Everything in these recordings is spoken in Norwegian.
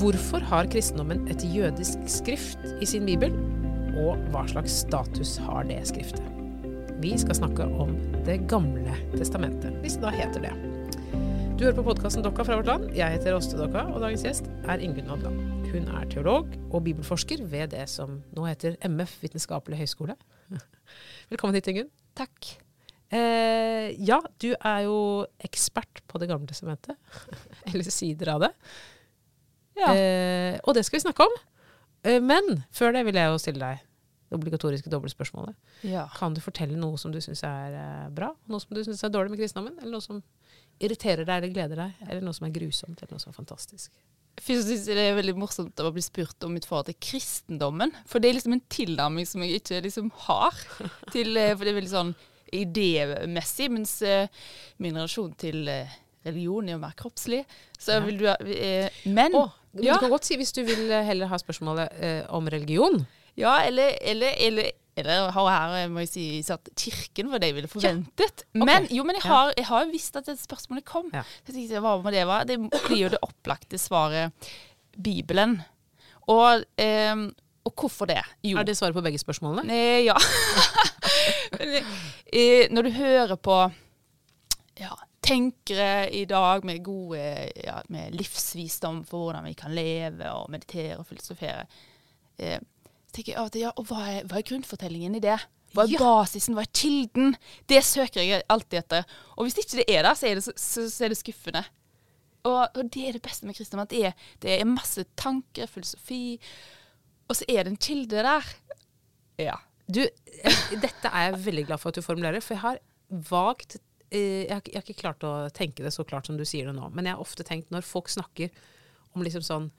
Hvorfor har kristendommen et jødisk skrift i sin bibel? Og hva slags status har det skriftet? Vi skal snakke om Det gamle testamentet, hvis det da heter det. Du hører på podkasten Dokka fra vårt land. Jeg heter Åste Dokka, og dagens gjest er Ingunn Odland. Hun er teolog og bibelforsker ved det som nå heter MF Vitenskapelig høgskole. Velkommen hit, Ingunn. Takk. Eh, ja, du er jo ekspert på Det gamle testamentet. Eller sider av det. Ja. Eh, og det skal vi snakke om. Eh, men før det vil jeg jo stille deg det obligatoriske dobbeltspørsmålet. ja. Kan du fortelle noe som du syns er eh, bra, noe som du syns er dårlig med kristendommen? Eller noe som irriterer deg eller gleder deg? Eller noe som er grusomt, eller noe som er fantastisk? Først synes jeg det er veldig morsomt å bli spurt om mitt forhold til kristendommen. For det er liksom en tilnærming som jeg ikke liksom har. Til, eh, for det er veldig sånn idémessig, mens eh, min relasjon til eh, religion er jo mer kroppslig. Så Ja. vil du eh, Men Å, du kan godt si hvis du vil eh, heller ha spørsmålet eh, om religion. Ja, eller, eller, eller, eller har her må jeg si, satt kirken for det jeg ville forventet. Men, jo, men jeg har, jeg har visst at det spørsmålet kom. Ja. Så jeg tenkte, hva med det var? Det blir jo det opplagte svaret Bibelen. Og, eh, og hvorfor det? Jo. Er det svaret på begge spørsmålene? Ne, ja. Men, eh, når du hører på ja, tenkere i dag med gode ja, med livsvisdom for hvordan vi kan leve og meditere og filosofere, eh, tenker jeg av og til, ja, og hva er, hva er grunnfortellingen i det? Hva er Ja. basisen? Hva er kilden? Det søker jeg alltid etter. Og hvis ikke det er der, så er det, så, så, så er det skuffende. Og, og det er det beste med kristendom, at det er, det er masse tanker, filosofi, og så er det en kilde der. Ja. Du, dette er jeg veldig glad for at du formulerer, for jeg har vagt jeg, har, ikke- jeg har ikke klart å tenke det så klart som du sier det nå, men jeg har ofte tenkt når folk snakker om liksom sånn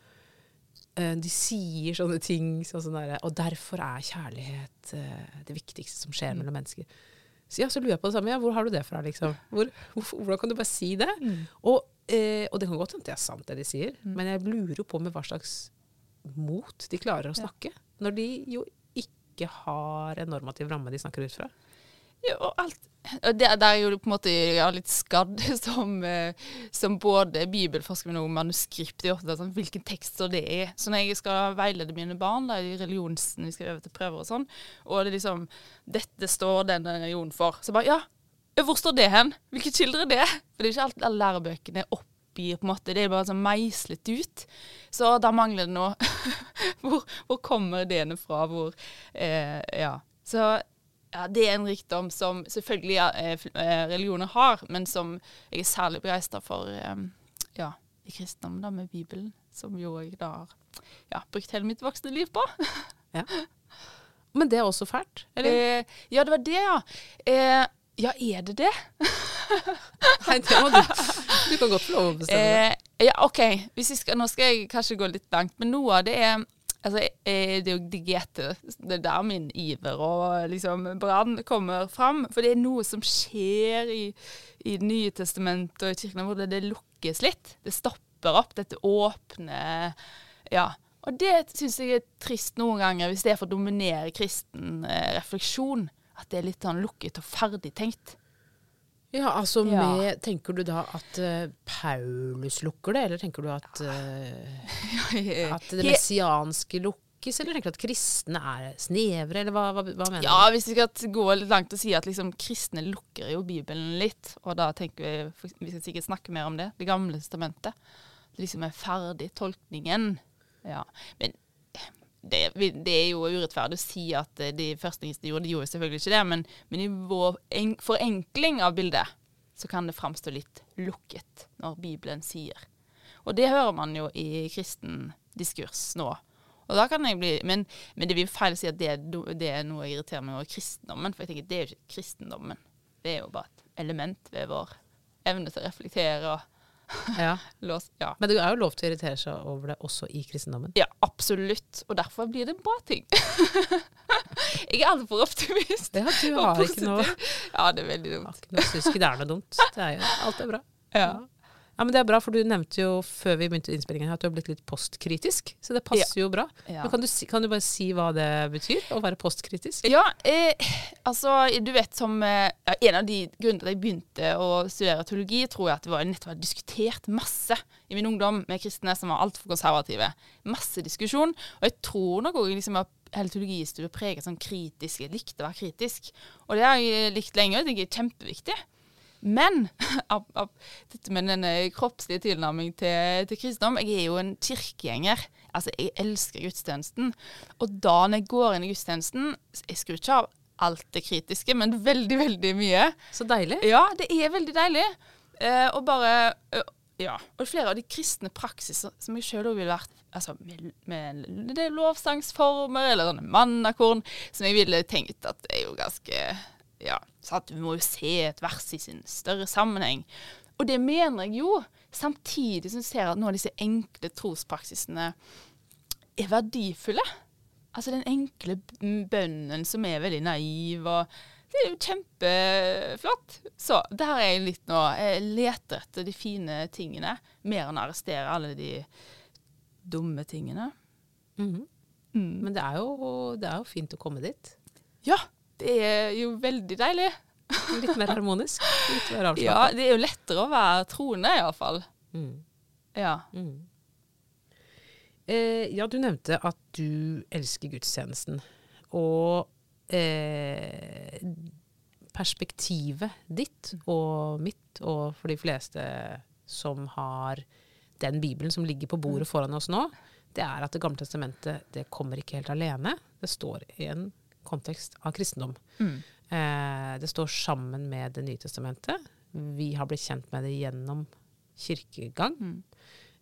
eh, De sier sånne ting sånn sånn der, Og derfor er kjærlighet eh, det viktigste som skjer mellom mennesker. Så ja, så lurer jeg på det samme. Ja, hvor har du det fra, liksom? Hvor, hvor, hvordan kan du bare si det? Og, eh, og det kan godt hende det er sant, det de sier, men jeg lurer på med hva slags mot de klarer å snakke, når de jo ikke har en normativ ramme de snakker ut fra. Og alt det, Der er jo på en måte ja, litt skadd som, eh, som både bibelforsker, men også manuskript. Er ofte sånn, Hvilken tekst står det i? Så når jeg skal veilede mine barn da, i religionsen, vi skal øve til prøver og sånn, og det er liksom Dette står denne religionen for. Så bare Ja, hvor står det hen? Hvilke kilder er det? For det er ikke alt alle lærebøkene oppgir på en måte, Det er bare sånn meislet ut. Så da mangler det noe. hvor, hvor kommer ideene fra? Hvor eh, Ja. Så ja, det er en rikdom som selvfølgelig ja, eh, eh, religioner har, men som jeg er særlig begeistra for eh, ja, i kristendommen, da, med Bibelen. Som jo jeg da har ja, brukt hele mitt voksne liv på. Men det er også fælt? Eller? Eh, ja, det var det, ja. Eh, ja, er det det? Nei, det må du. Du kan godt få lov å bestemme. Eh, ja, OK. Skal, nå skal jeg kanskje gå litt langt, men noe av det er Altså, eh, det er jo digete. Det er der min iver og liksom brann kommer fram. For det er noe som skjer i, i Det nye testamentet og i kirken hvor det, det lukkes litt. Det stopper opp, dette åpne Ja. Og det syns jeg er trist noen ganger, hvis det er for å dominere kristen eh, refleksjon. At det er litt sånn lukket og ferdig tenkt. Ja, altså Ja. med Tenker du da at uh, Paulus lukker det, eller tenker du at, uh, at det messianske lukkes, eller tenker du at kristne er snevre, eller hva, hva, hva mener Ja, hvis vi skal gå litt langt og si at liksom, kristne lukker jo Bibelen litt, og da tenker vi Vi skal sikkert snakke mer om det. Det gamle testamentet. Det liksom er ferdig, tolkningen. Ja. Men det, det er jo urettferdig å si at eh, de første kristne gjorde De gjorde selvfølgelig ikke det, men, men i vår en, forenkling av bildet så kan det framstå litt lukket når Bibelen sier. Og det hører man jo i kristen diskurs nå. Og da kan jeg bli, men, men det blir feil å si at det, det er noe jeg irriterer meg over kristendommen. For jeg tenker det er jo ikke kristendommen. Det er jo bare et element ved vår evne til å reflektere og Ja. Lås, Ja. Men det er jo lov til å irritere seg over det også i kristendommen. ja, absolutt. Og derfor blir det en bra ting. jeg er altfor optimist. Ja, du har ikke noe. Ja, det er veldig dumt. ikke noe ikke det er noe dumt. Det er jo, alt er bra. Ja. Ja, men Det er bra, for du nevnte jo før vi begynte innspillingen at du har blitt litt postkritisk. Så det passer jo bra. Ja. Men kan du, kan du bare si hva det betyr, å være postkritisk? Ja, eh, altså du vet som eh, En av de grunnene til at jeg begynte å studere teologi, tror jeg at det var nettopp hadde diskutert masse i min ungdom med kristne som var altfor konservative. Masse diskusjon. Og jeg tror nok òg liksom, at hele teologistudiet preget sånn kritisk. Jeg likte å være kritisk. Og det har jeg likt lenge, og det er kjempeviktig. Men ap, ap, dette med denne kroppslige tilnærming til, til kristendom Jeg er jo en kirkegjenger. Altså, jeg elsker gudstjenesten. Og da når jeg går inn i gudstjenesten Jeg skrur ikke av alt det kritiske, men veldig, veldig mye. Så deilig. Ja, det er veldig deilig. Eh, og bare eh, Ja. Og flere av de kristne praksiser som jeg sjøl ville vært Altså med, med er lovsangsformer eller sånne mannakorn, som jeg ville tenkt at er jo ganske Ja, sant? Vi må jo se et vers i sin større sammenheng. Og det mener jeg jo, samtidig som jeg ser at noen av disse enkle trospraksisene er verdifulle. Altså den enkle bønnen som er veldig naiv, og det er jo kjempeflott. Så der er jeg litt nå. Jeg leter etter de fine tingene, mer enn å arrestere alle de dumme tingene. Mhm. Mm. Men det er, jo, det er jo fint å komme dit. Ja, det er jo veldig deilig. Litt mer harmonisk. Litt mer Ja, det er jo lettere å være troende, iallfall. Mm. Ja. Mm. Eh, ja, du nevnte at du elsker gudstjenesten. Og eh, perspektivet ditt og mitt, og for de fleste som har den Bibelen som ligger på bordet foran oss nå, det er at Det gamle testamentet det kommer ikke helt alene. Det står i en kontekst av kristendom. Mm. Eh, det står sammen med Det nye testamentet. Vi har blitt kjent med det gjennom kirkegang. Mm.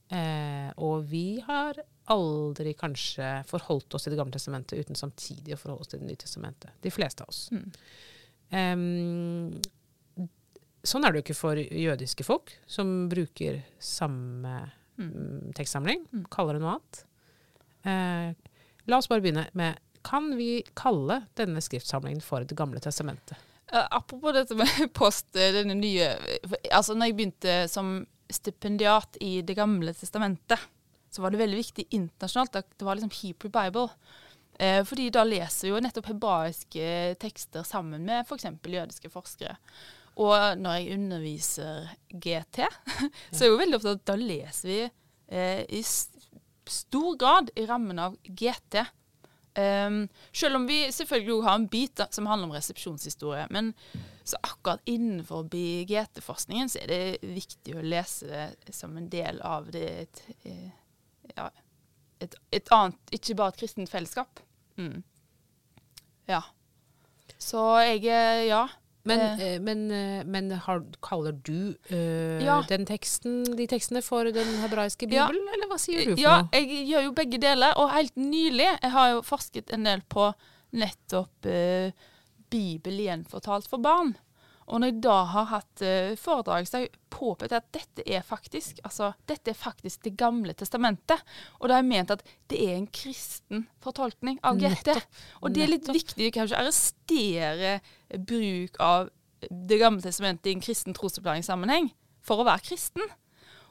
Eh, og vi har aldri kanskje forholdt oss til Det gamle testamentet uten samtidig å forholde oss til Det nye testamentet. De fleste av oss. Mm. Em, sånn er det jo ikke for jødiske folk, som bruker samme mm, tekstsamling. Mm. Kaller det noe annet. Eh, la oss bare begynne med Kan vi kalle denne skriftsamlingen for Det gamle testamentet? Uh, apropos dette med post, eh, denne nye Altså, når jeg begynte som stipendiat i Det gamle testamentet, så var det veldig viktig internasjonalt det var liksom Hebrew Bible. Eh, fordi da leser vi jo nettopp hebraiske tekster sammen med f.eks. jødiske forskere. Og når jeg underviser GT, så er jeg jo veldig av at da leser vi eh, i stor grad i rammen av GT. Um, selv om vi selvfølgelig også har en bit som handler om resepsjonshistorie. Men så akkurat innenfor GT-forskningen så er det viktig å lese det som en del av det et, eh, ja, et, et annet Ikke bare et kristent fellesskap. Mm. Ja. Så jeg eh, Ja. Men, Eh. eh, men, eh, men har, kaller du øh, Ja. den teksten, de tekstene for den hebraiske Ja. bibelen, eller hva sier du for Ja, noe? jeg gjør jo begge deler. Og helt nylig jeg har jo forsket en del på nettopp øh, Bibel gjenfortalt for barn. Og når jeg da har hatt eh, foredrag, så har jeg påpekt at dette er faktisk altså, dette er faktisk Det gamle testamentet. Og da har jeg ment at det er en kristen fortolkning av GT. Og det er litt Nettopp. viktig å kanskje arrestere bruk av Det gamle testamentet i en kristen trosopplæringssammenheng for å være kristen.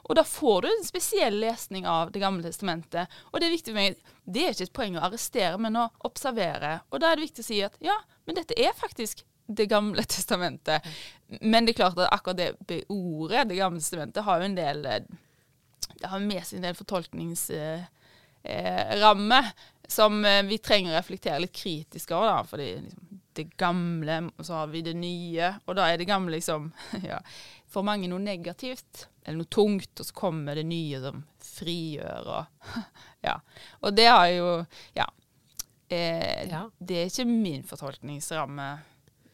Og da får du en spesiell lesning av Det gamle testamentet. Og det er viktig for meg, det er ikke et poeng å arrestere, men å observere. Og da er det viktig å si at ja, men dette er faktisk Det gamle testamentet. Men det er klart at akkurat det ordet, Det gamle testamentet, har jo en del eh, Det har med seg en del fortolkningsramme eh, som eh, vi trenger å reflektere litt kritisk over. da, fordi liksom, det gamle, og så har vi det nye. Og da er det gamle liksom ja, for mange noe negativt, eller noe tungt, og så kommer det nye som frigjør og Ja. Og det har jo Ja. Eh, Ja. Det er ikke min fortolkningsramme, eh,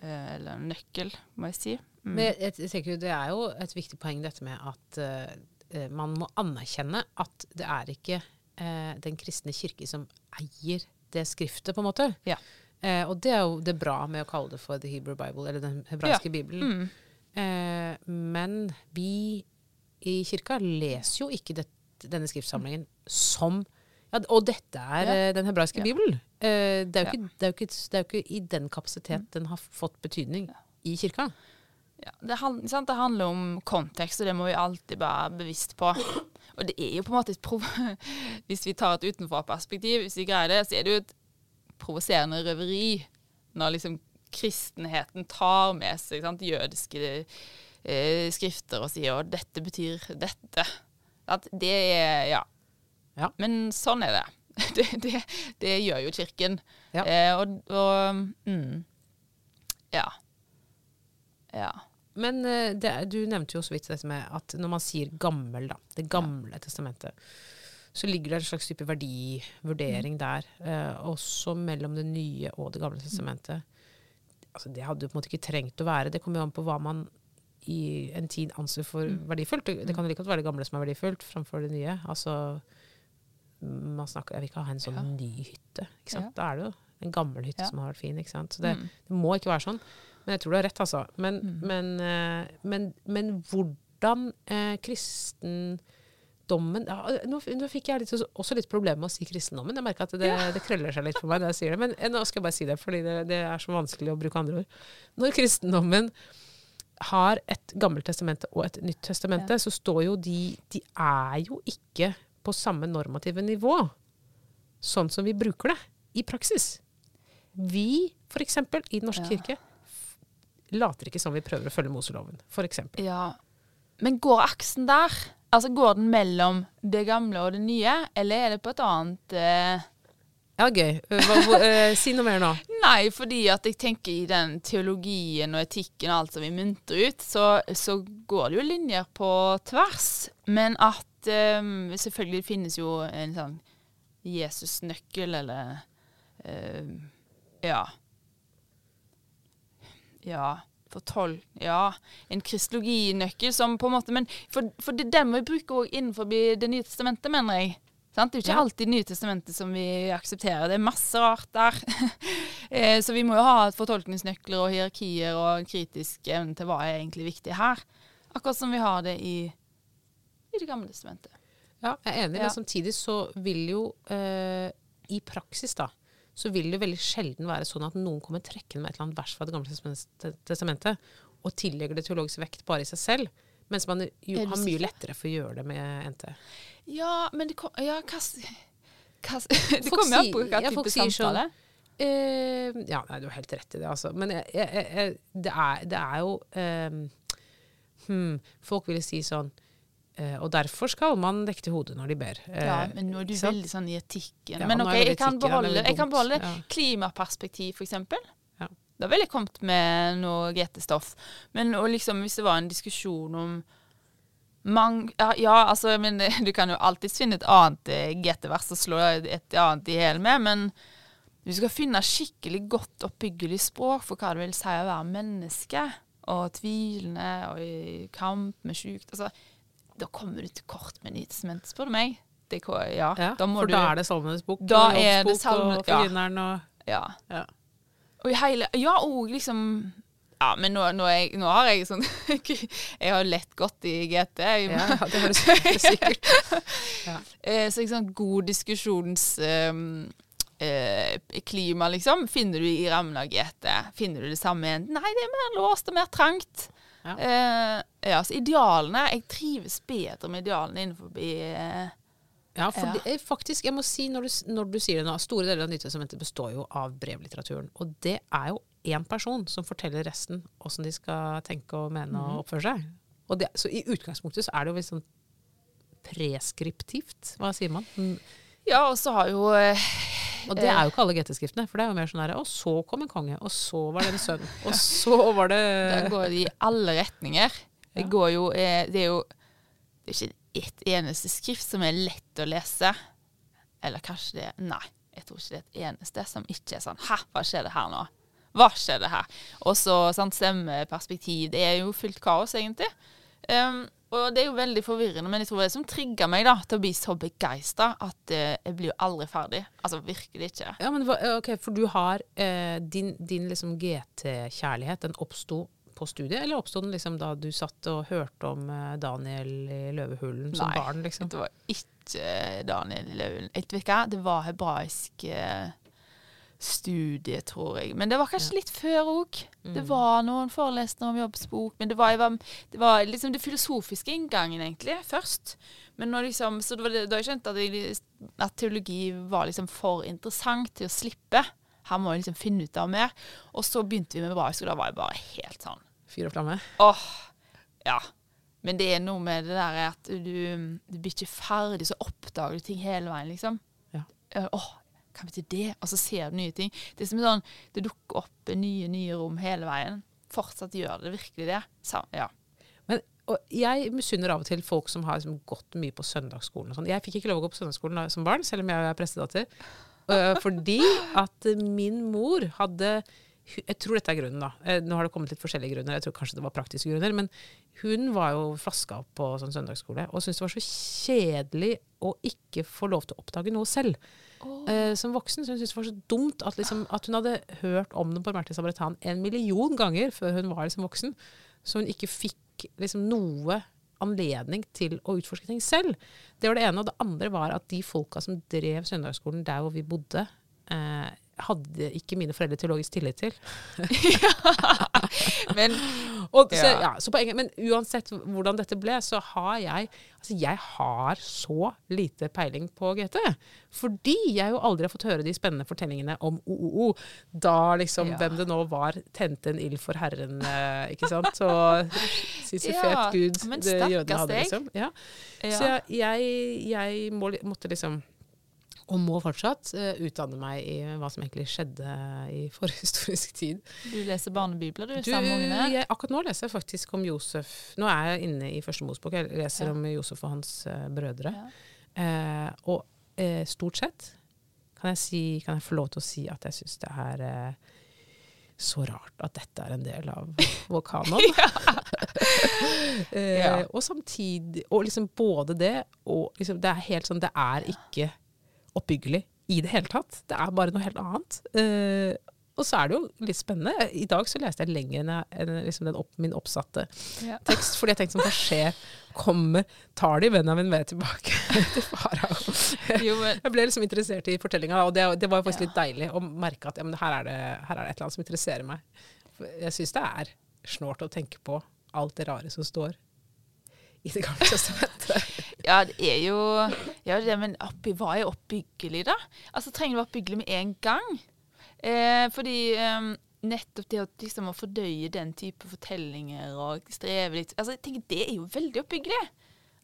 eller nøkkel, må jeg si. Mm. Men jeg, jeg tenker jo det er jo et viktig poeng dette med at eh, eh, man må anerkjenne at det er ikke uh, den kristne kirke som eier det skriftet, på en måte. Ja. Uh, og det er jo det bra med å kalle det for The Hebrew Bible, eller den hebraiske bibelen. Mm. Eh, men vi i kirka leser jo ikke det, denne skriftsamlingen som ja, Og dette er Ja. eh, den hebraiske Ja. bibelen. Eh, det, er ikke, det, er ikke, det er jo ikke i den kapasitet den har fått betydning i kirka. Ja, det, han- sant? det handler om kontekst, og det må vi alltid være bevisst på. Og det er jo på en måte et prov... Hvis vi tar et utenforperspektiv, hvis vi greier det, så er det jo et provoserende røveri når liksom kristenheten tar med seg sant, jødiske eh, skrifter og sier at dette betyr dette. At det er Ja. Ja. Men sånn er det. Det, det, det gjør jo kirken. Ja. Eh, og og mm, Ja. Ja. Men eh, det, du nevnte jo så vidt dette med at når man sier gammel, da, det gamle testamentet, så ligger det en slags type verdivurdering der, eh, også mellom det nye og det gamle testamentet. Altså, det hadde jo på en måte ikke trengt å være. Det kommer jo an på hva man i en tid anser for verdifullt. Det, det kan jo like godt være det gamle som er verdifullt, framfor det nye. Altså, man snakker, jeg vil ikke ha en sånn Ja. ny hytte. Ikke sant? Ja. Da er det jo en gammel hytte Ja. som har vært fin. Ikke sant? Så det, Mm. det må ikke være sånn. Men jeg tror du har rett, altså. Men, Mm. men, eh, men, men hvordan eh, kristendommen ja, nå, nå fikk jeg litt, også litt problemer med å si kristendommen. Jeg merker at det, det krøller seg litt for meg når jeg sier det. Men eh, nå skal jeg bare si det, fordi det, det er så vanskelig å bruke andre ord. Når kristendommen har et gammelt testamente og et nytt testamente, så står jo de De er jo ikke på samme normative nivå, sånn som vi bruker det i praksis. Vi, for eksempel, i Den norske Ja. kirke, later ikke som vi prøver å følge Moseloven, for eksempel. Ja. Men går aksen der? Altså Går den mellom det gamle og det nye, eller er det på et annet uh... Ja, gøy. Eh, Hva, hva, uh, si noe mer nå. Nei, fordi at jeg tenker i den teologien og etikken og alt som vi mynter ut, så, så går det jo linjer på tvers. Men at eh, Selvfølgelig finnes jo en sånn Jesus-nøkkel, eller eh, Ja. Ja. Fortolk... Ja. En kristologinøkkel som på en måte Men for, for det den vi bruker òg innenfor Det nye testamentet, mener jeg. Sant? Det er jo ikke Ja. alltid Nye testamentet som vi aksepterer. Det er masse rart der. Eh, Så vi må jo ha fortolkningsnøkler og hierarkier og en kritisk evne til hva er egentlig viktig her. Akkurat som vi har det i, i Det gamle testamentet. Ja, jeg er enig, Ja. men samtidig så vil jo eh, i praksis da, så vil det veldig sjelden være sånn at noen kommer trekkende med et eller annet vers fra Det gamle testamentet og tillegger det teologisk vekt bare i seg selv, mens man jo har mye lettere for å gjøre det med NT. Ja, men det kom, ja, hva, Det Folk kommer an på hva type samtale. Eh, ja, nei, du har helt rett i det, altså. Men jeg, jeg, jeg, det, er, det er jo eh, hmm, Folk ville si sånn Og derfor skal man dekke til hodet når de ber. Eh, Ja, men nå er du så. veldig sånn i etikken. Ja, men ok, jeg jeg kan beholde, jeg kan beholde Ja. klimaperspektiv. Ja. Da ville jeg kommet med noe GT-stoff. Men og liksom, hvis det var en diskusjon om mang, ja, ja, altså, men du kan jo alltids finne et annet eh, GT-vers og slå et annet i hjel med, men du skal finne skikkelig godt oppbyggelig språk for hva det vil si å være menneske, og tvilende, og i kamp med sjukt. Altså, da kommer du til kort med Nytestamentet, spør du meg. Det, ja, Ja, da for da er det Salmenes bok Da og det Jobbs bok salme- og ja. Og Ja. ja. Og i hele Ja, og liksom Ja, men nå, nå, jeg, nå har jeg sånn Jeg har lett godt i GT. Jeg, ja, det har du sikkert- sikkert. Eh, så ikke sånn god diskusjonsklima, ehm, eh, liksom, finner du i rammen av GT. Finner du det samme? Nei, det er mer låst og mer trangt. Ja. Eh, ja, så idealene Jeg trives bedre med idealene innenfor eh, Ja, for Ja. det faktisk, jeg må si når du, når du sier det nå, store deler av Nytestamentet består jo av brevlitteraturen. Og det er jo én person som forteller resten åssen de skal tenke og mene mm. og oppføre seg. Og det, så i utgangspunktet så er det jo litt sånn preskriptivt. Hva sier man? Mm. Ja, og så har jo eh, Og det er jo ikke alle GT-skriftene, for det er jo mer sånn herre Og så kom en konge, og så var det en sønn, og så var det Da går det i alle retninger. Det går jo eh, Det er jo det er ikke ett eneste skrift som er lett å lese. Eller kanskje det Nei, jeg tror ikke det er et eneste som ikke er sånn Hæ, hva det her nå? Hva skjer det her? Og så sant, stemmeperspektiv. Det er jo fullt kaos, egentlig. Um, og det er jo veldig forvirrende, men jeg tror det som trigger meg da, til å bli så begeistra at uh, jeg blir jo aldri ferdig. Altså virkelig ikke. Ja, men ok, For du har eh, din, din liksom GT-kjærlighet, den oppsto på studiet, eller oppsto den liksom da du satt og hørte om eh, Daniel i Løvehulen som Nei. barn? liksom? Det var ikke Daniel Løven. Vet ikke. Det var hebraisk studie, tror jeg. Men det var kanskje litt før òg. Det Mm. var noen forelesninger om jobbsbok, men det var, var, det var liksom det filosofiske inngangen, egentlig, først. Men liksom, så det var da jeg skjønte at, jeg, at teologi var liksom for interessant til å slippe. Her må jeg liksom finne ut av mer. Og så begynte vi med og da var jeg bare helt sånn Fyr og flamme. Åh, ja. Men det er noe med det der at du, du blir ikke ferdig, så oppdager du ting hele veien, liksom. Ja. Åh, hva betyr det? Og så ser du nye ting. Det er som sånn, det dukker opp nye, nye rom hele veien. Fortsatt gjør det virkelig det. Så, ja. Men, og jeg misunner av og til folk som har liksom gått mye på søndagsskolen. og sånn. Jeg fikk ikke lov å gå på søndagsskolen da- som barn, selv om jeg er prestedatter. Øh, fordi at min mor hadde Jeg tror dette er grunnen, da. Eh, Nå har det kommet litt forskjellige grunner. Jeg tror kanskje det var praktiske grunner. Men hun var jo flaska opp på sånn søndagsskole og syntes det var så kjedelig å ikke få lov til å oppdage noe selv. Eh, som voksen så hun syntes det var så dumt at, liksom, at hun hadde hørt om den barmhjertige Sabretan en million ganger før hun var liksom voksen. Så hun ikke fikk liksom noe anledning til å utforske ting selv. Det var det ene. Og det andre var at de folka som drev søndagsskolen der hvor vi bodde, eh, hadde ikke mine foreldre teologisk tillit til. Men Og, så, Ja. ja, poenget, men uansett hvordan dette ble, så har jeg altså jeg har så lite peiling på GT. Fordi jeg jo aldri har fått høre de spennende fortellingene om OOO. Da liksom Ja. hvem det nå var, tente en ild for Herren, eh, ikke sant. Og fet Gud det jødene hadde, liksom. Så jeg, jeg må, måtte liksom og må fortsatt uh, utdanne meg i hva som egentlig skjedde i forhistorisk tid. du leser barnebibler, du, Du, jeg, akkurat nå leser jeg faktisk om Josef Nå er jeg inne i første Mosbok. Jeg leser Ja. om Josef og hans uh, brødre. Ja. Uh, og stort sett kan jeg, si, kan jeg få lov til å si at jeg syns det er så rart at dette er en del av vår kanon. Ja. Og samtidig Og liksom både det og liksom Det er helt sånn Det er ikke oppbyggelig i det hele tatt. Det er bare noe helt annet. Uh, og så er det jo litt spennende. I dag så leste jeg lenger enn, jeg, enn liksom den opp, min oppsatte Ja. tekst, fordi jeg tenkte sånn, hva skjer? Kommer, tar de Benjamin med tilbake til farao? Jeg ble liksom interessert i fortellinga, og det, det var faktisk Ja. litt deilig å merke at ja, men her, er det, her er det et eller annet som interesserer meg. For jeg syns det er snålt å tenke på alt det rare som står i Det gamle testamentet. Ja, det er jo ja, det, Men oppi, hva er oppbyggelig, da? Altså, Trenger det være oppbyggelig med en gang? Eh, fordi eh, nettopp det å, liksom, å fordøye den type fortellinger og streve litt altså, jeg tenker Det er jo veldig oppbyggelig.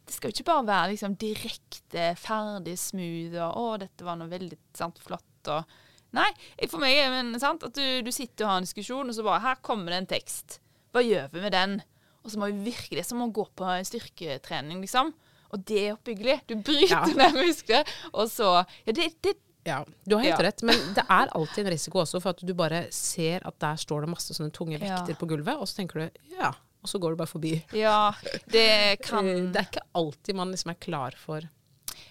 Det skal jo ikke bare være liksom, direkte, ferdig, smooth og 'Å, dette var noe veldig sant, flott'. og Nei, for meg er det sant, at du, du sitter og har en diskusjon, og så bare 'Her kommer det en tekst. Hva gjør vi med den?' Og så må vi virkelig, det er som å gå på en styrketrening, liksom. Og det er oppbyggelig. Du bryter Ja. ned muskler, og så Ja, det, det Ja, du har helt Ja. rett, men det er alltid en risiko også for at du bare ser at der står det masse sånne tunge Ja. vekter på gulvet, og så tenker du ja, og så går du bare forbi. Ja, det Eh, kan Det er ikke alltid man liksom er klar for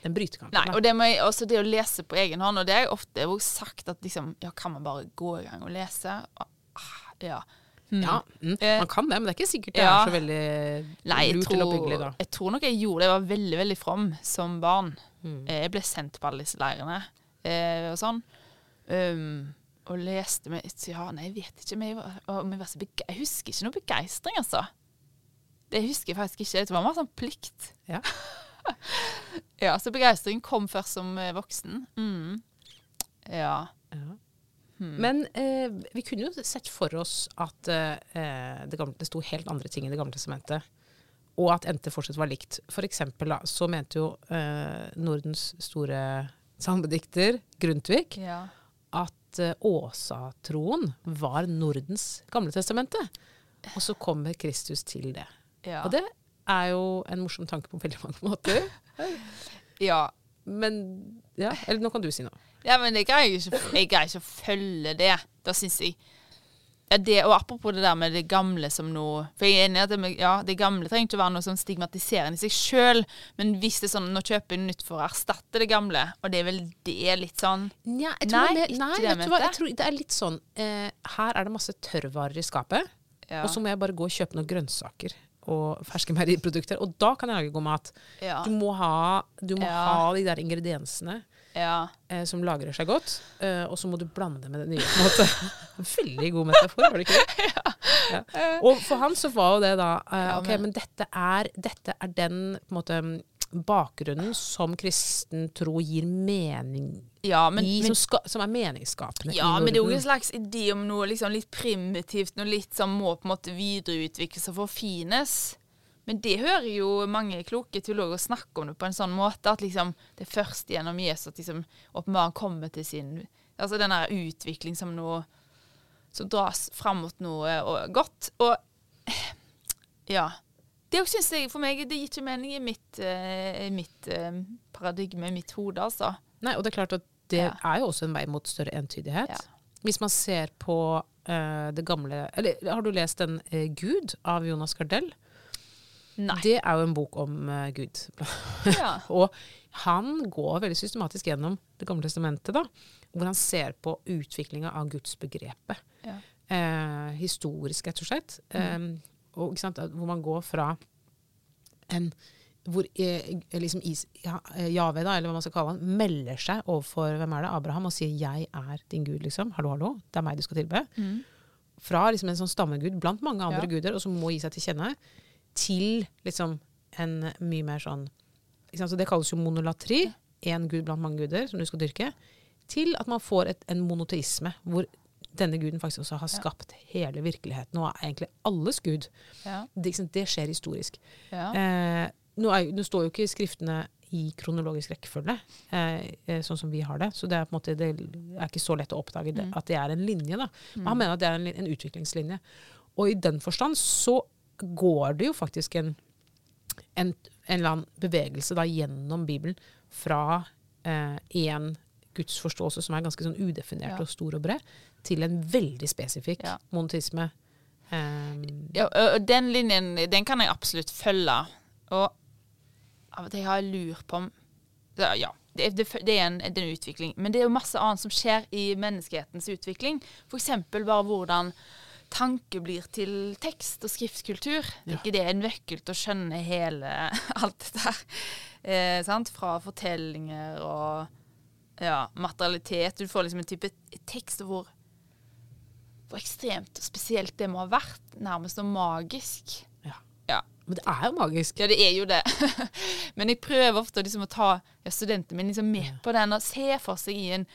den brytekampen. Nei, og det, må jeg, også det å lese på egen hånd, og det har jeg ofte sagt at liksom Ja, kan man bare gå i gang og lese? Ah, Ja. Hmm. ja, mm, Eh, man kan det, men det er ikke sikkert det ja. er så veldig Nei, lurt eller tror, oppbyggelig da. jeg tror nok jeg gjorde det. Jeg var veldig, veldig from som barn. Mm. Eh, Jeg ble sendt på alle disse leirene eh, og sånn. Um, og leste med Ja, nei, jeg vet ikke. Men jeg, var, om jeg, husker ikke noe begeistring, altså. Det husker jeg faktisk ikke. Det var mer sånn plikt. Ja. Ja, så begeistring kom først som voksen. Mm. Ja. Ja. Hmm. Men eh, vi kunne jo sett for oss at eh, det, gamle, det sto helt andre ting i Det gamle testamentet, og at NT fortsatt var likt. For eksempel da, så mente jo eh, Nordens store salmedikter, Grundtvig, ja. at eh, Åsatroen var Nordens gamle testamente. Og så kommer Kristus til det. Ja. Og det er jo en morsom tanke på veldig mange måter. ja. Men ja, eller nå kan du si noe. Ja, men jeg greier ikke, jeg ikke å følge det. Da syns jeg ja, det, Og apropos det der med det gamle som noe For jeg er enig i at det, ja, det gamle trenger ikke å være noe sånn stigmatiserende i seg sjøl, men hvis det er sånn nå kjøper jeg nytt for å erstatte det gamle, og det er vel det litt sånn ja, jeg Nei, det, nei, det jeg hva? mente. Jeg tror det er litt sånn eh, Her er det masse tørrvarer i skapet, Ja. og så må jeg bare gå og kjøpe noen grønnsaker og ferske meieriprodukter. Og da kan jeg lage god mat. ja. Du må ha, du må Ja. ha de der ingrediensene. Ja. eh, som lagrer seg godt, eh, og så må du blande det med det nye. på en måte. Veldig god metafor, var det ikke det? Ja. Og for han så var jo det da eh, Ja, Ok, men- dette er, dette er den på en måte, bakgrunnen som kristen tro gir mening ja, men, i, som, ska, som er meningsskapende Ja, men det er jo en slags idé om noe liksom litt primitivt, noe litt som må på en måte videreutvikles og forfines. Men det hører jo mange kloke teologer snakke om det på en sånn måte at liksom det er først gjennom Jesus at liksom åpenbaringen kommer til sin Altså den der utvikling som noe som dras fram mot noe og godt. Og ja. Det syns jeg for meg det gir ikke mening i mitt, eh, mitt eh, paradigme, mitt hode, altså. Nei, og det er klart at det Ja. er jo også en vei mot større entydighet. Ja. Hvis man ser på uh, det gamle Eller har du lest den uh, Gud av Jonas Gardell? Nei. Det er jo en bok om uh, Gud. Ja. Og han går veldig systematisk gjennom Det gamle testamentet, da, hvor han ser på utviklinga av gudsbegrepet. Ja. Eh, historisk, rett og slett. Eh, og, sant, hvor man går fra en hvor eh, liksom is, ja, eh, Jave, da, eller hva man skal kalle han, melder seg overfor hvem er det, Abraham og sier 'jeg er din gud', liksom. Hallo, hallo. Det er meg du skal tilbe. Mm. Fra liksom en sånn stammegud blant mange andre Ja. guder, og som må gi seg til kjenne, til liksom en mye mer sånn sant, Så Det kalles jo monolatri. Én gud blant mange guder som du skal dyrke. Til at man får et, en monoteisme, hvor denne guden faktisk også har skapt hele virkeligheten og er egentlig alles gud. Ja. Det, liksom, det skjer historisk. Ja. Eh, nå, er, nå står jo ikke skriftene i kronologisk rekkefølge, eh, eh, sånn som vi har det. Så det er måte, det er ikke så lett å oppdage det, at det er en linje. Da. Men han mener at det er en, en utviklingslinje. Og i den forstand så går det jo faktisk en, en, en eller annen bevegelse da, gjennom Bibelen fra én gudsforståelse som er ganske sånn udefinert Ja. og stor og bred, til en veldig spesifikk Ja. monotisme. Um, Ja, den linjen den kan jeg absolutt følge. Og av og til har jeg lurt på om Ja, det, det, det er en, det er en utvikling. Men det er jo masse annet som skjer i menneskehetens utvikling. F.eks. bare hvordan tanke blir til tekst og skriftkultur. Det er ikke det en nøkkel til å skjønne hele alt dette her? Eh, sant? Fra fortellinger og ja, materialitet. Du får liksom en type tekst hvor hvor ekstremt spesielt det må ha vært. Nærmest noe magisk. ja. Ja. Men det er jo magisk. Ja, det er jo det. Men jeg prøver ofte liksom å ta ja, studentene mine liksom med på den og se for seg i en,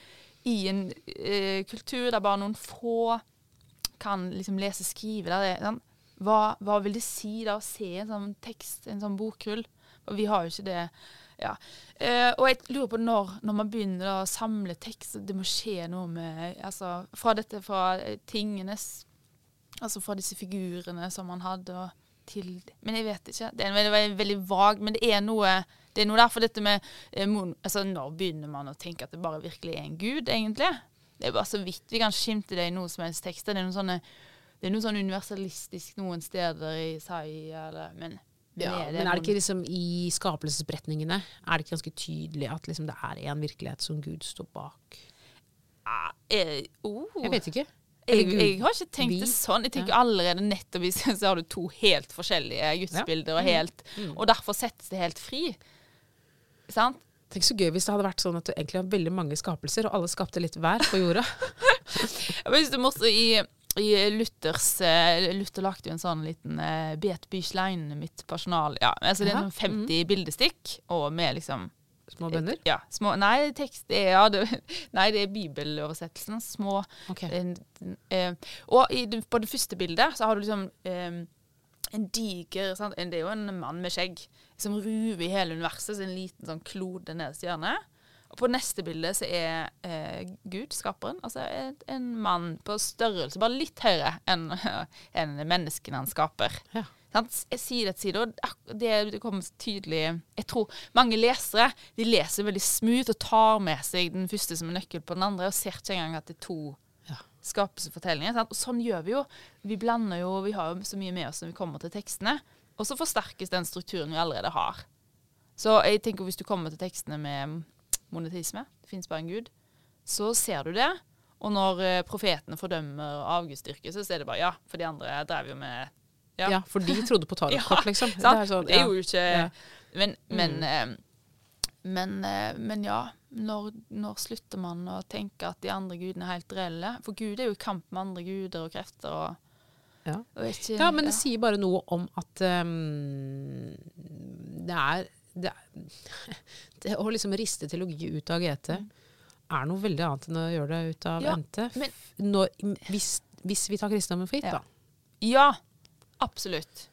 i en eh, kultur der bare noen få kan liksom lese og skrive. Da, det, sånn. hva, hva vil det si da å se en sånn tekst, en sånn bokrull? Og vi har jo ikke det. Ja. Eh, og jeg lurer på når, når man begynner da å samle tekst, det må skje noe med altså, Fra dette fra eh, tingenes Altså fra disse figurene som man hadde, og til Men jeg vet ikke. Det er veldig, veldig, veldig vag, men det er noe det er noe derfor dette med eh, mon, altså Når begynner man å tenke at det bare virkelig er en gud, egentlig? Det er bare så vidt vi kan skimte det i noen som helst tekster. Det er noe sånne det er noe sånn universalistisk noen steder i Sai, eller Men, Ja, men er det ikke liksom i skapelsesberetningene er det ikke ganske tydelig at liksom det er en virkelighet som Gud står bak? ah, eh, oh. Jeg vet ikke. Jeg, jeg har ikke tenkt det sånn. Jeg tenker allerede nettopp i så har du to helt forskjellige gudsbilder, og, helt, Mm. og derfor settes det helt fri. Sant? Tenk så gøy hvis det hadde vært sånn at du egentlig har veldig mange skapelser, og alle skapte litt hver på jorda. Jeg du er i, i Luthers eh, Luther lagde jo en sånn liten uh, Bet Büchlein mitt personal. Ja, altså det er noen sånn 50 bildestikk, og med liksom Små bønner. Ja, små, nei, tekst er, ja, det, nei, det er bibeloversettelsen. Små okay. eh, Og i på det første bildet så har du liksom eh, en diger sant? Det er jo en mann med skjegg som ruver i hele universet. Så en liten sånn klode nederst i hjørnet. Og på neste bilde så er eh, Gud, skaperen, altså en, en mann på størrelse, bare litt høyere enn en menneskene han skaper. Ja. Sant? S- Side. Og det, det kommer tydelig Jeg tror mange lesere de leser veldig smooth og tar med seg den første som en nøkkel på den andre, og ser ikke engang at det er to. Skapelsesfortellinger. Og sånn gjør vi jo. Vi blander jo, vi har jo så mye med oss når vi kommer til tekstene. Og så forsterkes den strukturen vi allerede har. Så jeg tenker hvis du kommer til tekstene med monetisme, det fins bare en gud, så ser du det. Og når eh, profetene fordømmer avgudsdyrket, så er det bare ja, for de andre drev jo med Ja. Ja. for de trodde på tarotkort, liksom. Sant? sånn, det er ja. jo ikke Ja. Men, men eh, Men, eh, men ja, når, når slutter man å tenke at de andre gudene er helt reelle? For Gud er jo i kamp med andre guder og krefter. og, Ja. ikke, Ja, men det sier bare noe om at um, det er det, er- det Å liksom riste teologi ut av GT er noe veldig annet enn å gjøre det ut av Mm. Ja, NT. men- Når, hvis, hvis vi tar kristendommen for gitt, Ja. da. Ja, absolutt.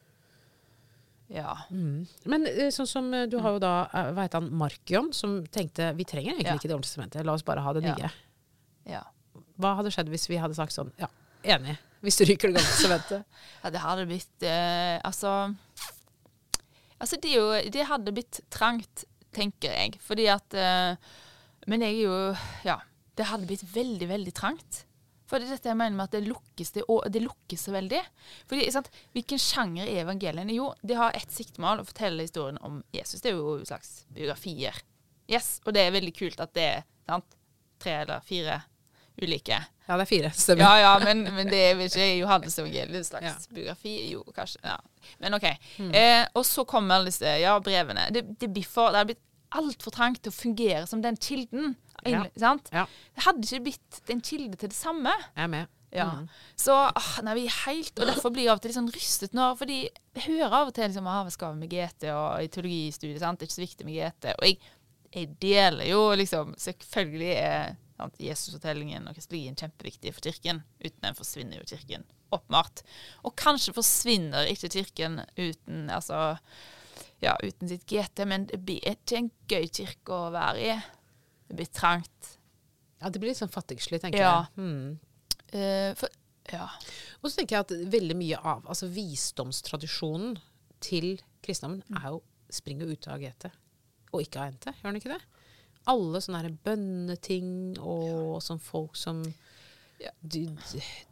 Ja. Mm. Men eh, sånn som eh, du har jo da, eh, hva heter han, Markion, som tenkte vi trenger egentlig Ja. ikke Det ordentlige sementet, la oss bare ha det nye. ja. Hva hadde skjedd hvis vi hadde sagt sånn, ja, enig, hvis du ryker Det gamle sementet? Ja, det hadde blitt eh, Altså Altså, det, jo, det hadde blitt trangt, tenker jeg. Fordi at eh, Men jeg er jo Ja. Det hadde blitt veldig, veldig trangt. For det er dette jeg mener med at det lukkes, det, og det lukkes så veldig. Fordi, sant, Hvilken sjanger er evangeliene? Jo, de har ett siktemål, å fortelle historien om Jesus. Det er jo en slags biografier. Yes, Og det er veldig kult at det er sant, tre eller fire ulike. Ja, det er fire, stemmer. Ja, ja, men, men det er vel ikke Johannes evangeliet, en slags Ja. Mm. biografi? Jo, kanskje. Ja. Men OK. Eh, og så kommer alle disse ja, brevene. Det, det blir for, det har blitt altfor trangt til å fungere som den kilden. Ja. Sant? Ja. Det hadde ikke blitt en kilde til det samme. Jeg er med. Ja. Mm. Så ah, nei, vi er helt Og derfor blir jeg av og til litt sånn rystet når Fordi jeg hører av og til liksom, ah, hva skal vi med GT og i teologistudiet, sant? det er ikke så viktig med GT. Og jeg, jeg deler jo liksom Selvfølgelig er Jesusfortellingen og kristelogien kjempeviktig for kirken. Uten den forsvinner jo kirken åpenbart. Og kanskje forsvinner ikke kirken uten altså ja, uten sitt GT, men det blir ikke en gøy kirke å være i. Det blir trangt. Ja, det blir litt sånn fattigslig, tenker Ja. jeg. Mm. Uh, for, ja. Og så tenker jeg at veldig mye av altså visdomstradisjonen til kristendommen Mm. er jo, springer jo ut av GT, og ikke av NT. Gjør den ikke det? Alle sånne her bønneting og sånn folk som Ja. Dy,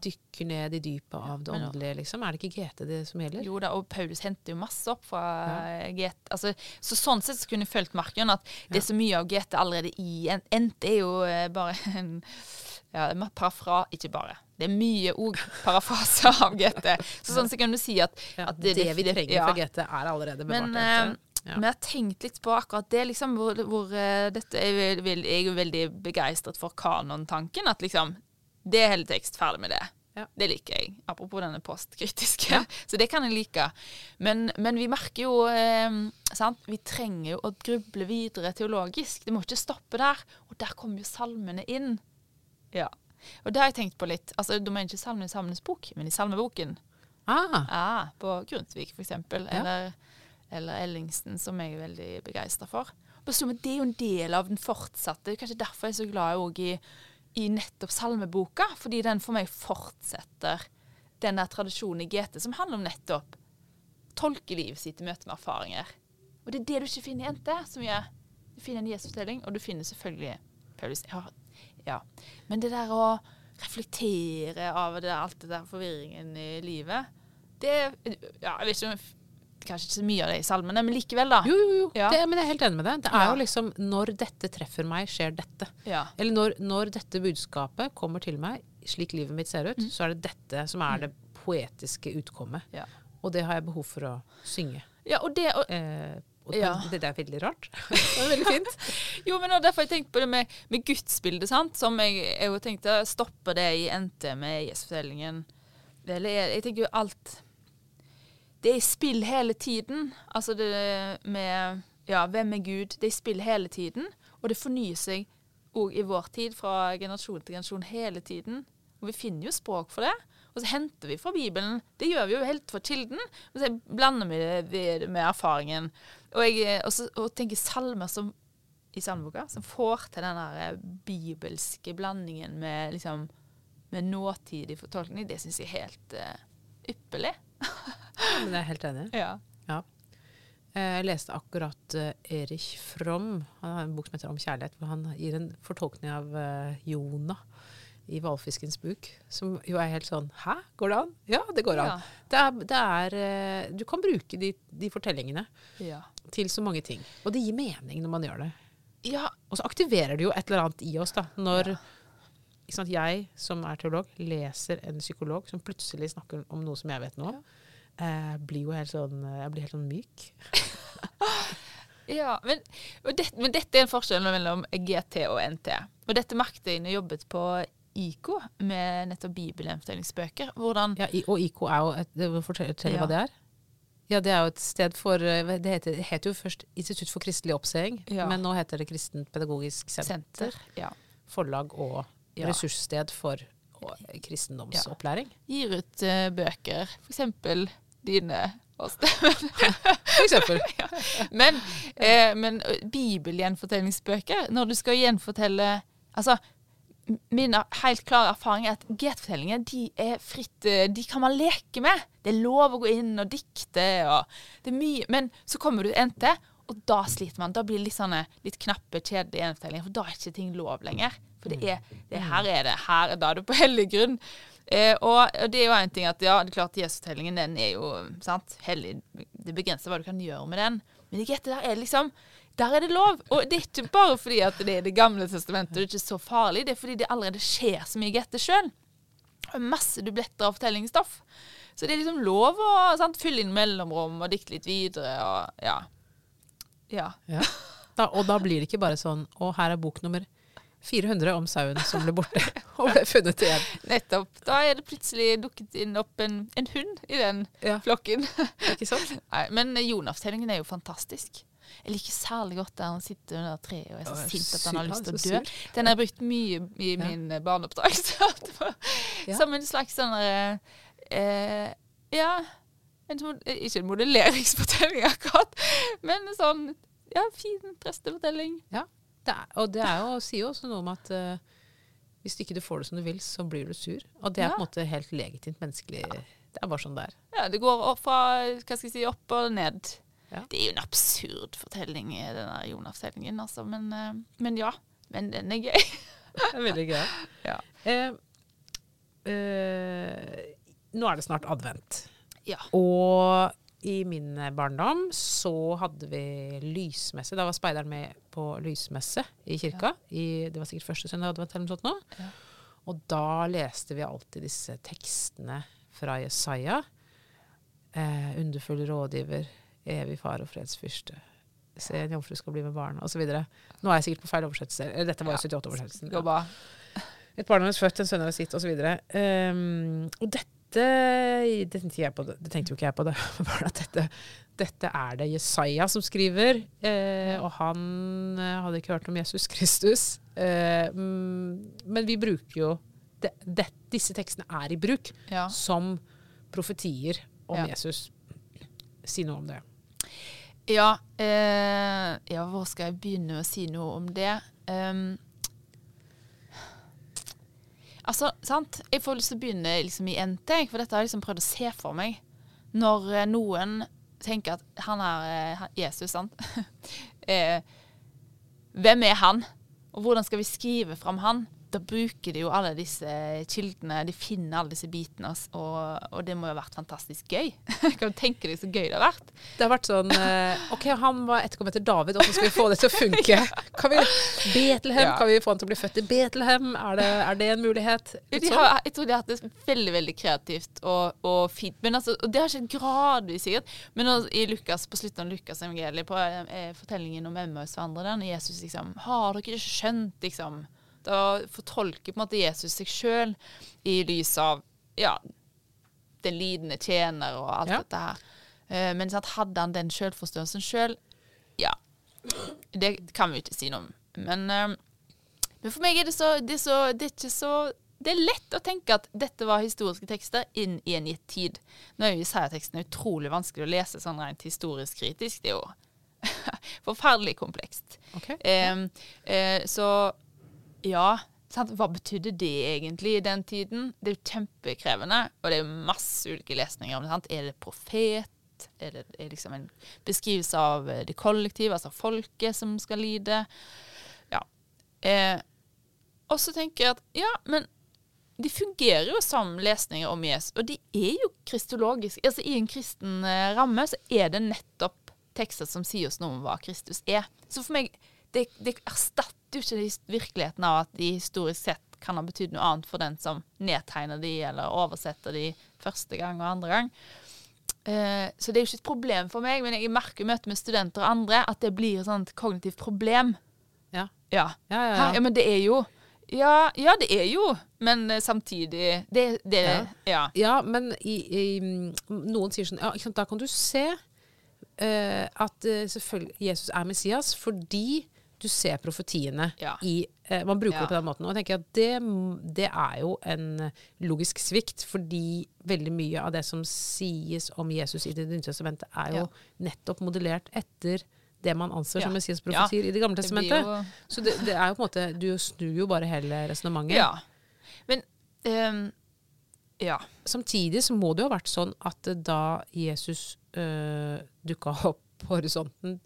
dykker ned i dypet av det åndelige, liksom. Er det ikke GT det som gjelder? Jo da, og Paulus henter jo masse opp fra GT. Altså, så sånn sett så kunne jeg følt Marken at det er så mye av GT allerede i en endte, er jo eh, bare en ja, parafra, ikke bare. Det er mye òg parafraser av GT. Så sånn så kan du si at, at det, vi trenger ja. fra GT, er allerede bevart Men, eh. Ja. Vi har tenkt litt på akkurat det, liksom, hvor, hvor eh, dette jeg, vel- Jeg er jo veldig begeistret for kanontanken. At liksom Det er hele tekst, ferdig med det. Ja. Det liker jeg. Apropos denne postkritiske. Så det kan jeg like. Men, men vi merker jo eh, sant? Vi trenger jo å gruble videre teologisk. Det må ikke stoppe der. Og der kommer jo salmene inn. Ja. Og det har jeg tenkt på litt. Altså, Da mener ikke salmen i Salmenes bok, men i salmeboken. Ah, Ja, på Grundtvig for eksempel, Ja. eller, eller Ellingsen, som jeg er veldig begeistra for. Det er jo en del av den fortsatte. Kanskje derfor jeg er så glad i, i nettopp salmeboka, fordi den for meg fortsetter den der tradisjonen i GT som handler om nettopp tolke livet sitt i møte med erfaringer. Og det er det du ikke finner i NT. som jeg, Du finner en Jesusfortelling, og du finner selvfølgelig Paulus. Ja, ja. Men det der å reflektere av det, alt det der forvirringen i livet det ja, Jeg vet ikke om Kanskje ikke så mye av det i salmene, men likevel, da. jo, jo, jo. Ja. Det, men jeg er helt enig med deg. Det er Ja. jo liksom når dette treffer meg, skjer dette. Ja. Eller når, når dette budskapet kommer til meg, slik livet mitt ser ut, Mm. så er det dette som er det poetiske utkommet. Ja. Og det har jeg behov for å synge. ja, og det og, Eh, og det, det er veldig rart. det er veldig fint. Jo, men derfor har jeg tenkt på det med, med gudsbildet, sant? som jeg, jeg tenkte stopper det i NT med Jesusfortellingen. Eller jeg, jeg tenker jo alt Det er i spill hele tiden. Altså det med Ja, hvem er Gud? Det er i spill hele tiden. Og det fornyer seg òg i vår tid, fra generasjon til generasjon, hele tiden. Og vi finner jo språk for det. Og så henter vi fra Bibelen. Det gjør vi jo helt fra kilden. Og så blander vi det med erfaringen. Og, jeg, og, så, og tenker salmer som i salmeboka som får til den der bibelske blandingen med liksom med nåtidig fortolkning, det syns jeg er helt uh, ypperlig. Men jeg er helt enig. Ja. Ja. Eh, Jeg leste akkurat eh, Erich Fromm, han har en bok som heter Om kjærlighet, hvor han gir en fortolkning av Jona Jonah i hvalfiskens buk, som jo er helt sånn Hæ, går det an? Ja, det går an. Ja. Det er, det er eh, Du kan bruke de, de fortellingene Ja. til så mange ting. Og det gir mening når man gjør det. ja. Og så aktiverer det jo et eller annet i oss, da. Når sant, jeg, som er teolog, leser en psykolog som plutselig snakker om noe som jeg vet noe om, eh, blir jo helt sånn, jeg blir helt sånn myk. Ja, men, det, men dette er en forskjell mellom GT og NT. Og dette merket jeg når jeg jobbet på IK med nettopp bibelgjenfortellingsbøker. Hvordan Ja, og IK er jo et, det- Fortell fortell Ja. hva det er. Ja, det er jo et sted for eh, Det heter, heter jo først Institutt for kristelig oppseing, Ja. men nå heter det Kristent pedagogisk senter. senter ja, Forlag og ressurssted for kristendomsopplæring. gir ut uh, bøker, f.eks. dine og For eksempel. Men, eh, men bibelgjenfortellingsbøker, når du skal gjenfortelle Altså, min helt klare erfaring er at GT-fortellinger de er fritt De kan man leke med. Det er lov å gå inn og dikte. og det er mye, Men så kommer du til NT, og da sliter man. Da blir det litt sånne litt knappe, kjedelige gjenfortellinger, for da er ikke ting lov lenger. For det er, det er her er det. Her, da er du på hellig grunn. Eh, og, det er jo en ting at ja, det er klart Jesusfortellingen den er jo sant, hellig. Det begrenser hva du kan gjøre med den. Men i gjetter der er det liksom der er det lov. Og det er ikke bare fordi at det er Det gamle testamentet, og det er ikke så farlig. Det er fordi det allerede skjer så mye GT sjøl. Masse dubletter av fortellingsstoff. Så det er liksom lov å sant, fylle inn mellomrom og dikte litt videre og ja. Ja. Ja. Da, og da blir det ikke bare sånn Å, her er bok nummer 400 om sauen som ble borte og ble funnet igjen. Nettopp. Da er det plutselig dukket inn opp en, en hund i den Ja. flokken. Ikke sant? Nei, men Jonah-fortellingen er jo fantastisk. Jeg liker særlig godt der han sitter under treet og er så Å, sint at han har lyst til å dø. Den har jeg brukt mye i Ja. min barneoppdrag. barneoppdragelse. Ja. Som en slags sånn eh, eh, Ja, en, eh, ikke en modelleringsfortelling akkurat, men en sånn ja, fin prestefortelling. Det er, og det er jo, sier jo også noe om at uh, hvis ikke du får det som du vil, så blir du sur. Og det er Ja. på en måte helt legitimt menneskelig. Det er bare sånn det er. Ja, det går opp fra hva skal jeg si, opp og ned. Ja. Det er jo en absurd fortelling, den der Jonah-fortellingen, altså. Men, uh, men ja. Men den er gøy. Det er veldig gøy. Ja. Eh, eh, nå er det snart advent. Ja. Og i min barndom så hadde vi lysmesse. Da var speideren med på lysmesse i kirka. I, det var sikkert første søndag advent eller noe sånt nå. Ja. Og da leste vi alltid disse tekstene fra Jesaja. Eh, underfull rådgiver, evig far og fredsfyrste. Se, en jomfru skal bli med barn, osv. Nå er jeg sikkert på feil oversettelse. Dette var jo 78-oversettelsen. Ja. Et barn er født, en sønn er sitt, osv. Um, og dette det tenkte, jeg på, det det tenkte jo ikke jeg på, det var at dette, dette er det Jesaja som skriver. Eh, og han eh, hadde ikke hørt om Jesus Kristus. Eh, mm, men vi bruker jo det, det, Disse tekstene er i bruk Ja. som profetier om Ja. Jesus. Si noe om det. Ja, eh, ja, hvor skal jeg begynne å si noe om det? Um, altså, sant? Jeg får lyst til å begynne liksom, i NT, for dette har jeg liksom prøvd å se for meg. Når eh, noen tenker at han er eh, Jesus, sant? eh, hvem er han? Og hvordan skal vi skrive fram han? Da bruker de jo alle disse kildene, de finner alle disse bitene, og, og det må jo ha vært fantastisk gøy. kan du tenke deg så gøy det har vært? Det har vært sånn eh, OK, han var etterkommet til David, hvordan skal vi få det til å funke? Kan vi Betlehem, Ja. kan vi få han til å bli født i Betlehem? Er det, er det en mulighet? De sånn. har, jeg tror de har hatt det veldig veldig kreativt og, og fint. Men altså, og det har skjedd gradvis, sikkert. Men også, i Lukas, på slutten av Lukas evangeliet, på eh, fortellingen om Emmaus-vandrere, når Jesus liksom Har dere ikke skjønt, liksom? Da fortolker på en måte Jesus seg sjøl i lys av ja, den lidende tjener og alt Ja. dette her. Uh, men sant, hadde han den sjølforståelsen sjøl? Ja. Det kan vi jo ikke si noe om. Men uh, men for meg er det så det er, så, det er ikke så Det er lett å tenke at dette var historiske tekster inn i en gitt tid. Nå er jo Isaiah-teksten utrolig vanskelig å lese sånn rent historisk kritisk. Det er jo forferdelig komplekst. Okay. Eh, uh, så ja, sant? hva betydde det egentlig i den tiden? Det er jo kjempekrevende, og det er masse ulike lesninger om det. sant? Er det profet? Er det er liksom en beskrivelse av eh, det kollektive, altså folket som skal lide? Ja. Eh, og så tenker jeg at ja, men de fungerer jo som lesninger om Jesus, og de er jo kristologiske. Altså I en kristen eh, ramme så er det nettopp tekster som sier oss noe om hva Kristus er. Så for meg, det, det erstatter jo ikke virkeligheten av at de historisk sett kan ha betydd noe annet for den som nedtegner de eller oversetter de første gang og andre gang. Eh, så det er jo ikke et problem for meg, men jeg merker i møte med studenter og andre at det blir et sånt kognitivt problem. Ja. Ja. Ja, ja, ja. men det er jo Ja, ja det er jo, men eh, samtidig Det, det Ja. ja. Men i, i, mm, noen sier sånn Ja, da kan du se uh, at selvfølgelig Jesus er Messias fordi du ser profetiene Ja. i eh, Man bruker Ja. det på den måten. Og jeg tenker at det, det er jo en logisk svikt, fordi veldig mye av det som sies om Jesus i Det nye testamentet, er jo nettopp modellert etter det man anser som Ja. Messias-profetier i Det gamle Det testamentet. jo Så det, det er jo på en måte Du snur jo bare hele resonnementet. Ja. Men um Ja. Samtidig så må det jo ha vært sånn at eh, da Jesus øh, dukka opp på horisonten,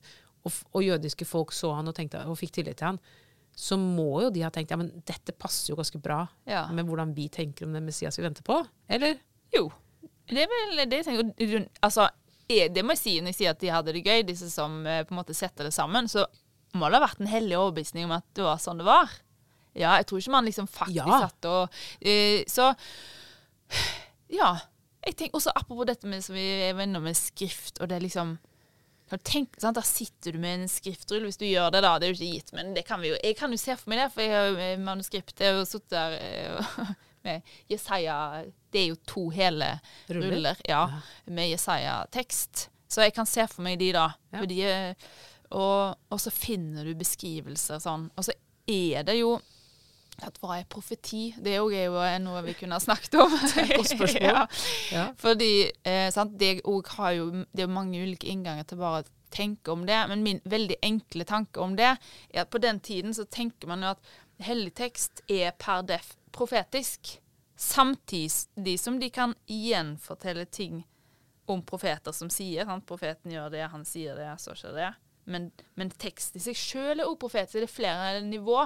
og, og jødiske folk så han og, tenkte, og fikk tillit til han, så må jo de ha tenkt ja, men dette passer jo ganske bra ja. med hvordan vi tenker om den Messias vi venter på. Eller? Jo. Det er vel det jeg tenker. Altså, er- det må jeg si når jeg sier at de hadde det gøy, disse som eh, på en måte setter det sammen. Så må det ha vært en hellig overbevisning om at det var sånn det var. Ja, jeg tror ikke man liksom faktisk Ja. satt og uh, Så ja. Jeg tenker også Apropos dette med som vi er innom med skrift, og det er liksom tenk, sant? Da sitter du med en skriftrull hvis du gjør det, da. Det er jo ikke gitt, men det kan vi jo. Jeg kan jo se for meg det, for jeg har jo eh, manuskript. Jeg har jo sittet der eh, med Jesaja Det er jo to hele Ruller? ruller, ja, med Jesaja-tekst. Så jeg kan se for meg de, da. Ja. For de er, og, og så finner du beskrivelser sånn. Og så er det jo at Hva er profeti? Det er jo, er jo noe vi kunne ha snakket om. Godt spørsmål. ja. Ja. Fordi eh, sant, det, har jo, det er jo mange ulike innganger til bare å tenke om det, men min veldig enkle tanke om det er at på den tiden så tenker man jo at hellig tekst er per def profetisk, samtidig som de kan gjenfortelle ting om profeter som sier sant? Profeten gjør det, han sier det, så skjer det. Men, men tekst i seg sjøl er også profetisk. Det er flere nivå.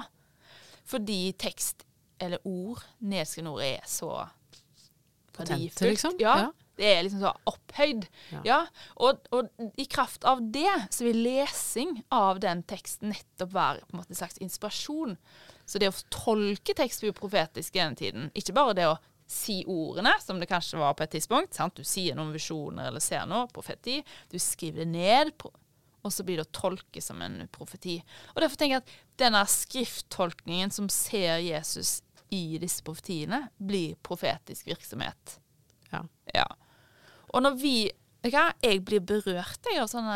Fordi tekst, eller ord, nedskrevne ord, er så Potente, liksom? Ja. Ja. Det er liksom så opphøyd. Ja. Ja. Og, og i kraft av det så vil lesing av den teksten nettopp være på en måte en slags inspirasjon. Så det å tolke tekst blir profetisk i denne tiden. Ikke bare det å si ordene, som det kanskje var på et tidspunkt. Sant? Du sier noen visjoner eller ser noe, profeti. Du skriver det ned, og så blir det å tolke som en profeti. Og Derfor tenker jeg at denne skrifttolkningen som ser Jesus i disse profetiene, blir profetisk virksomhet. Ja. Ja. Og når vi ja, Jeg blir berørt jeg, av sånne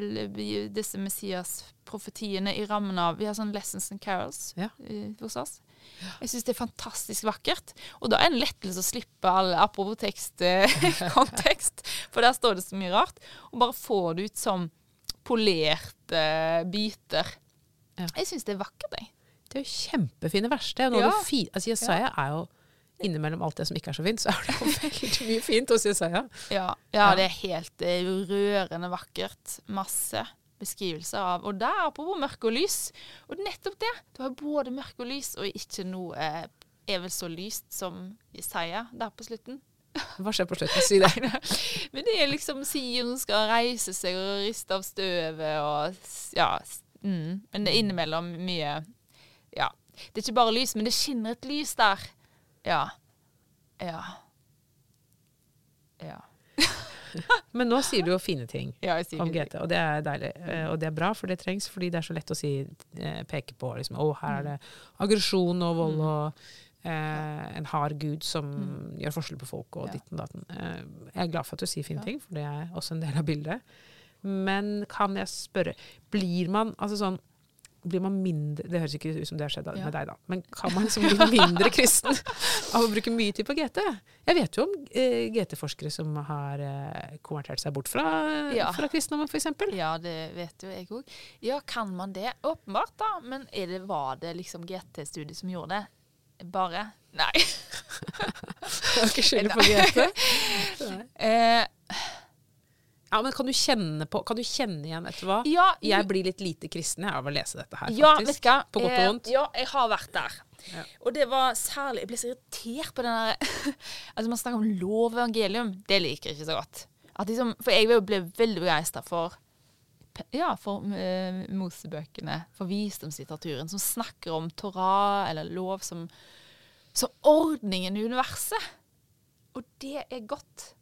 eh, disse Messias-profetiene i rammen av Vi har sånn Lessons and Carols Ja. eh, hos oss. Jeg syns det er fantastisk vakkert. Og da er det en lettelse å slippe alle apropos tekst, eh, kontekst, for der står det så mye rart. Og bare få det ut som polerte biter. Ja. Jeg syns det er vakkert, jeg. Det er jo kjempefine vers. Det er noe Ja. altså, Jesaja er jo Innimellom alt det som ikke er så fint, så er det jo veldig mye fint hos Jesaja. Ja, ja, Ja. det er helt det er rørende vakkert. Masse beskrivelser av Og der, apropos mørke og lys. Og nettopp det. Du har både mørke og lys, og ikke noe eh, er vel så lyst som Jesaja der på slutten. Hva skjer på slutten? Si det. Men det er liksom Sion skal reise seg og riste av støvet og Ja. Mm. Men det er innimellom mye Ja. Det er ikke bare lys, men det skinner et lys der. Ja. Ja. Ja. Men nå sier du jo fine ting ja om det. GT, og det er deilig. Eh, Og det er bra, for det trengs, fordi det er så lett å si, eh, peke på liksom, å, her er det aggresjon og vold og eh, en hard gud som gjør forskjell på folk og Ja. ditten og datten. Eh, jeg er glad for at du sier fine Ja. ting, for det er også en del av bildet. Men kan jeg spørre, blir man altså sånn blir man mindre Det høres ikke ut som det har skjedd Ja. med deg, da. Men kan man liksom bli mindre kristen av å bruke mye tid på GT? Jeg vet jo om eh, GT-forskere som har eh, konvertert seg bort fra, Ja. fra kristendommen, f.eks. Ja, det vet jo jeg òg. Ja, kan man det? Åpenbart, da. Men er det, var det liksom GT-studiet som gjorde det? Bare? Nei. Jeg har ikke skylda på. Eh, Ja, men kan du kjenne på Kan du kjenne igjen, etter hva? ja, Jeg blir litt lite kristen jeg, av å lese dette her, ja, vet faktisk. du hva? På godt og Eh, vondt. Ja, jeg har vært der. Ja. Og det var særlig Jeg ble så irritert på den der Altså, man snakker om lov og evangelium. Det liker jeg ikke så godt. Liksom, for jeg ble veldig begeistra for ja, for uh, Mosebøkene, for visdomslitteraturen, som snakker om Torah eller lov som, som ordningen i universet. Og det er godt.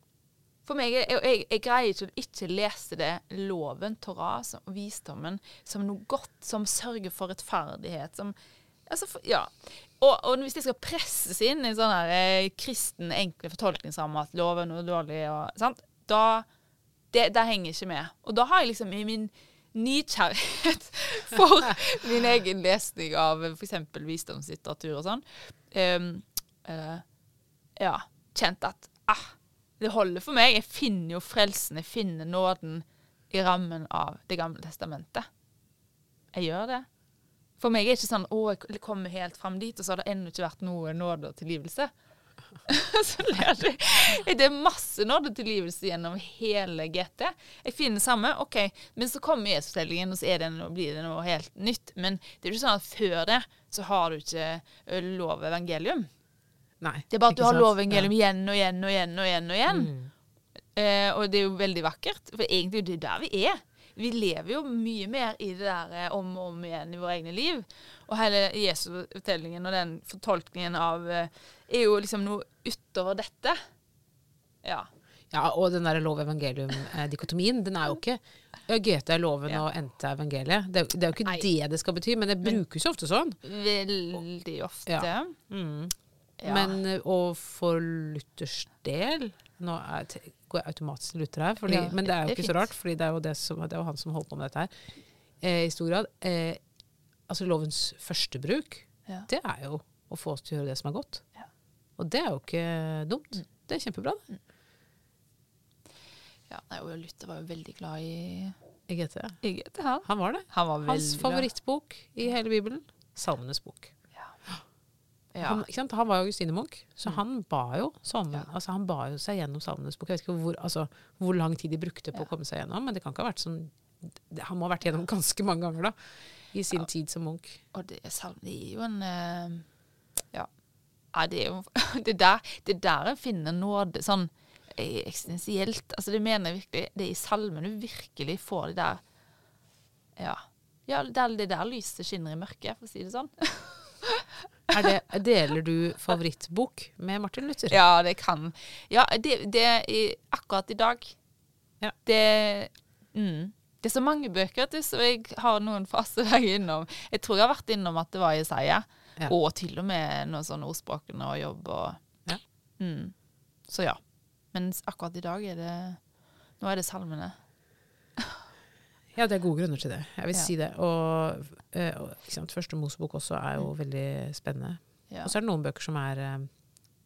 For meg, jeg, jeg, jeg greier ikke å ikke lese det, loven, Torah, som, visdommen, som noe godt, som sørger for rettferdighet, som altså, for, Ja. Og, og hvis det skal presses inn i en sånn her eh, kristen, enkle fortolkningsramme at loven er noe dårlig, og, sant? da det, det henger ikke med. Og da har jeg liksom i min nykjærlighet for min egen lesning av f.eks. visdomslitteratur og sånn, um, uh, ja, kjent at ah, det holder for meg. Jeg finner jo frelsen, jeg finner nåden i rammen av Det gamle testamentet. Jeg gjør det. For meg er det ikke sånn å, jeg kommer helt fram dit, og så har det ennå ikke vært noe nåde og tilgivelse. så det, det er masse nådetilgivelse gjennom hele GT. Jeg finner det samme, OK, men så kommer Jesusfortellingen, og så det noe, blir det noe helt nytt. Men det er jo ikke sånn at før det så har du ikke lov evangelium. Nei, det er bare at du har lov evangelium ja. igjen og igjen og igjen og igjen. Og igjen. Mm. Eh, og det er jo veldig vakkert, for egentlig er det der vi er vi lever jo mye mer i det der eh, om og om igjen i våre egne liv. Og hele Jesu-fortellingen og den fortolkningen av eh, er jo liksom noe utover dette. Ja. Ja, og den der lov-evangelium-dikotomien, den er jo ikke Goethe er loven ja. og er evangeliet. Det, det, er jo ikke Nei. det det skal bety, men det brukes jo ofte sånn. Veldig ofte. Ja. Mm. Ja. Men eh, og for Luthers del Nå er, går jeg automatisk til Luther her, fordi, ja, men det er jo ikke så rart, for det er det det er jo han som holdt på med dette her. Eh, I stor grad. Eh, altså lovens første bruk, ja. det er jo å få oss til å gjøre det som er godt. Og det er jo ikke dumt. Mm. Det er kjempebra. Mm. Ja, nei, og Luther var jo veldig glad i I GT. I GT han. var det. Han var Hans favorittbok i hele Bibelen. Salmenes bok. Ja. Han, han, var jo Augustine-Munch, så mm. han ba jo ja. altså han ba jo seg gjennom Salmenes bok. Jeg vet ikke hvor, altså, hvor, lang tid de brukte på ja. å komme seg gjennom, men det kan ikke ha vært sånn Han må ha vært gjennom ganske mange ganger da, i sin tid som Munch. Og det, det gir jo en uh, Ja. Det er jo det der, det der en finner nåde sånn eh, eksistensielt. Altså det mener jeg virkelig. Det er i salmen du virkelig får det der Ja. ja det er det der lyset skinner i mørket, for å si det sånn. Det, deler du favorittbok med Martin Luther? Ja, det kan Ja, det, det er akkurat i dag. Ja. Det, mm, det er så mange bøker til, så jeg har noen faser jeg er innom. Jeg tror jeg har vært innom at det var Jesaja, ja. og til og med noen sånne ordspråkene og jobb og ja. Mm, Så ja. Men akkurat i dag er det Nå er det salmene. Ja, det er gode grunner til det. Jeg vil ja. si det. Og, uh, sant, Første Mosebok også er jo mm. veldig spennende. Ja. Og så er det noen bøker som er uh,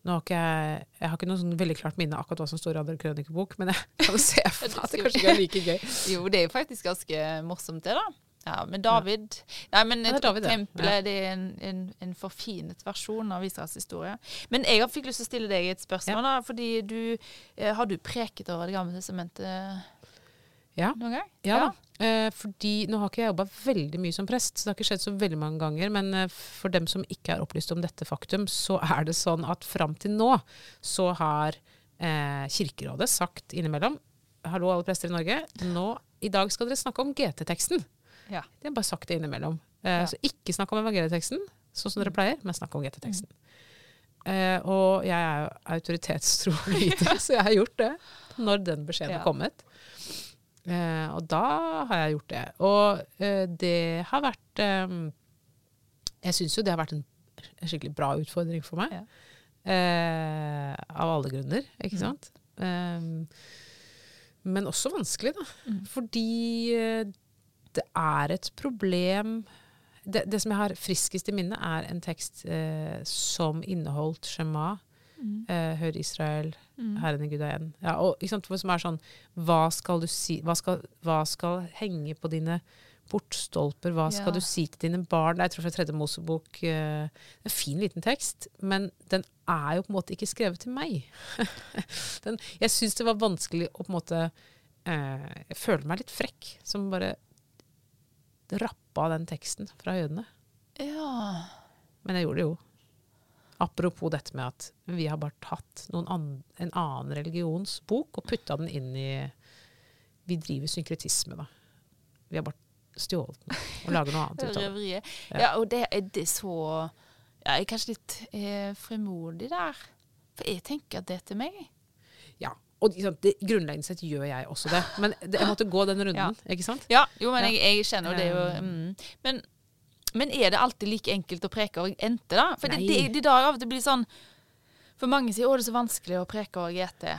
nå har ikke jeg, jeg har ikke noe sånn veldig klart minne akkurat hva som står i andre krønikebok, men jeg kan se for meg at det kanskje ikke er like gøy. jo, det er jo faktisk ganske morsomt, det, da. Ja, men David Nei, men et ja, tempel ja. det er en, en, en, forfinet versjon av Israels historie. Men jeg fikk lyst til å stille deg et spørsmål, da, fordi du eh, Har du preket over Det gamle testamentet ja. noen gang? Ja, ja. Eh, fordi Nå har ikke jeg jobba veldig mye som prest, så det har ikke skjedd så veldig mange ganger. Men eh, for dem som ikke er opplyst om dette faktum, så er det sånn at fram til nå så har eh, Kirkerådet sagt innimellom Hallo, alle prester i Norge. Nå, I dag skal dere snakke om GT-teksten. Ja. De har bare sagt det innimellom. Eh, ja. Så ikke snakk om evangelieteksten, sånn som dere pleier, men snakk om GT-teksten. Mm. Eh, og jeg er jo autoritetstro lite, så jeg har gjort det når den beskjeden har kommet. Eh, og da har jeg gjort det. Og eh, det har vært eh, Jeg syns jo det har vært en, skikkelig bra utfordring for meg. Eh, av alle grunner, ikke mm. sant? men også vanskelig, da. Mm. Fordi det er et problem det, det, som jeg har friskest i minne, er en tekst eh, som inneholdt Shema Mm. Eh, hør Israel, mm. Herren i Gud er én. Ja, og, som er sånn Hva skal du si Hva skal, hva skal henge på dine portstolper? Hva skal ja. du si til dine barn? Jeg tror fra Tredje Mosebok. Eh, en fin, liten tekst, men den er jo på en måte ikke skrevet til meg. den, jeg syns det var vanskelig å på en måte eh, Jeg føler meg litt frekk som bare rappa den teksten fra jødene. Ja. Men jeg gjorde det jo. Apropos dette med at vi har bare tatt an, en annen religions bok og putta den inn i Vi driver synkretisme, da. Vi har bare stjålet den og lager noe annet ut av det. Ja. ja, og det er det så Jeg er kanskje litt eh, frimodig der. For jeg tenker at det er til meg. Ja, Og sant, det, grunnleggende sett gjør jeg også det. Men det, jeg måtte gå den runden, ikke sant? Ja, jo, men jeg, jeg kjenner det jo Eh. mm. men, men er det alltid like enkelt å preke over ente, da? For det, Nei. det, det da av og til blir sånn For mange sier 'å, det er så vanskelig å preke over GT'.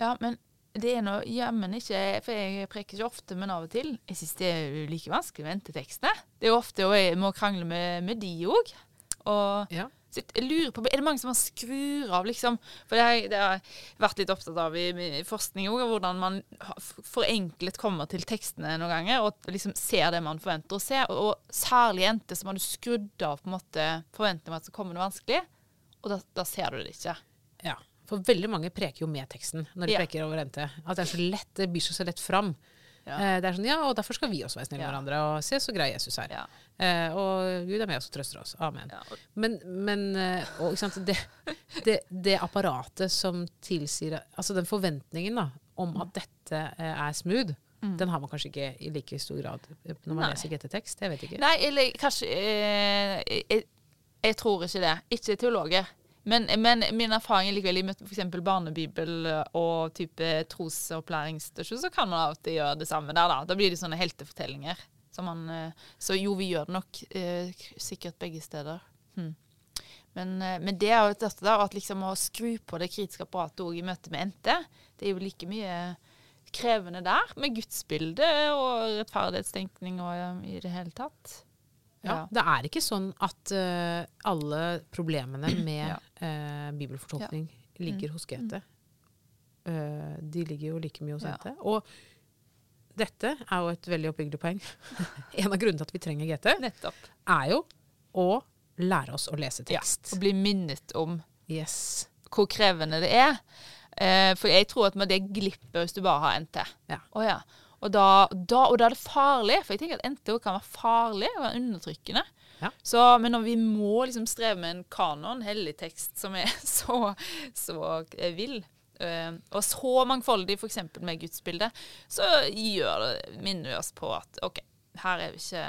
Ja, men det er nå jammen ikke For jeg preker ikke ofte, men av og til. Jeg syns det er like vanskelig med entetekstene. Det er jo ofte og jeg må krangle med, med de òg. Og Ja. Så jeg lurer på, Er det mange som har skrur av, liksom? For det har, jeg- det har jeg vært litt opptatt av i, i forskning òg, hvordan man forenklet kommer til tekstene noen ganger, og liksom ser det man forventer å se. Og, og særlig jenter som har skrudd av på en måte forventningene om at det kommer noe vanskelig, og da, da ser du det ikke. Ja. For veldig mange preker jo med teksten når de Ja. preker over NT. At det er så lett, det byr seg så lett fram. Ja. Eh, det er sånn, ja, og derfor skal vi også være snille med Ja. hverandre. Og se så grei Jesus er. Ja. Eh, og Gud er med oss og trøster oss. Amen. Og- Men, men eh, og, sant, det, det, det apparatet som tilsier Altså den forventningen da, om at dette eh, er smooth, den har man kanskje ikke i like stor grad når man Nei. leser GT-tekst. Jeg vet ikke. Nei, eller kanskje eh, jeg, jeg tror ikke det. Ikke teologer. Men, men min erfaring er likevel i f.eks. barnebibel og type trosopplæringsstasjon, så kan man alltid gjøre det samme der. Da Da blir det sånne heltefortellinger. Så, man, eh, så jo, vi gjør det nok eh, sikkert begge steder. Hm. Men, eh, men det er jo dette der at liksom å skru på det kritiske apparatet òg i møte med NT, det er jo like mye krevende der, med gudsbildet og rettferdighetstenkning og eh, i det hele tatt. Ja, det er ikke sånn at uh, alle problemene med Ja. uh, bibelfortolkning ligger hos GT. Uh, de ligger jo like mye hos Ja. NT. Og dette er jo et veldig oppbyggelig poeng. en av grunnene til at vi trenger GT, Nettopp. er jo å lære oss å lese tekst. og bli minnet om Yes. hvor krevende det er. Eh, for jeg tror at man det glipper hvis du bare har NT. Ja. Oh, ja. Og da, da, og da er det farlig, for jeg tenker at NTO kan være farlig og være undertrykkende. Ja. Så, men når vi må liksom streve med en kanon, hellig tekst, som er så, så eh, vill, øh, og så mangfoldig f.eks. med gudsbildet, så gjør det minner vi oss på at OK, her er vi ikke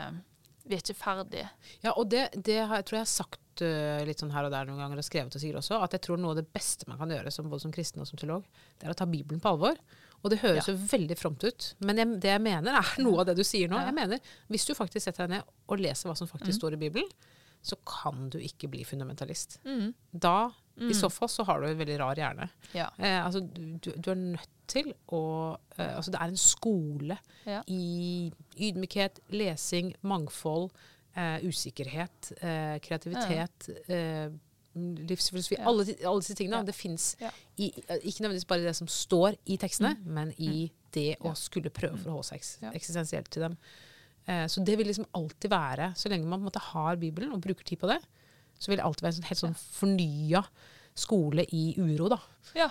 Vi er ikke ferdige. Ja, og det, det har, jeg tror jeg har sagt øh, litt sånn her og der noen ganger, og skrevet og sikkert også, at jeg tror noe av det beste man kan gjøre, som, både som kristen og som teolog, det er å ta Bibelen på alvor. Og det høres Ja. jo veldig fromt ut, men jeg, det jeg mener er noe av det du sier nå. Ja. Jeg mener, Hvis du faktisk setter deg ned og leser hva som faktisk Mm. står i Bibelen, så kan du ikke bli fundamentalist. Mm. Da, i så fall, så har du en veldig rar hjerne. Ja. Eh, altså, du, du er nødt til å eh, Altså, det er en skole i ydmykhet, lesing, mangfold, eh, usikkerhet, eh, kreativitet, eh, livsfilosofi Ja. alle, alle disse tingene. Ja. Det fins Ja. ikke nødvendigvis bare det som står i tekstene, men i det å skulle prøve å forholde seg eksistensielt til dem. Eh, så det vil liksom alltid være, så lenge man måte har Bibelen og bruker tid på det, så vil det alltid være en sånn, helt sånn fornya skole i uro, da. Ja.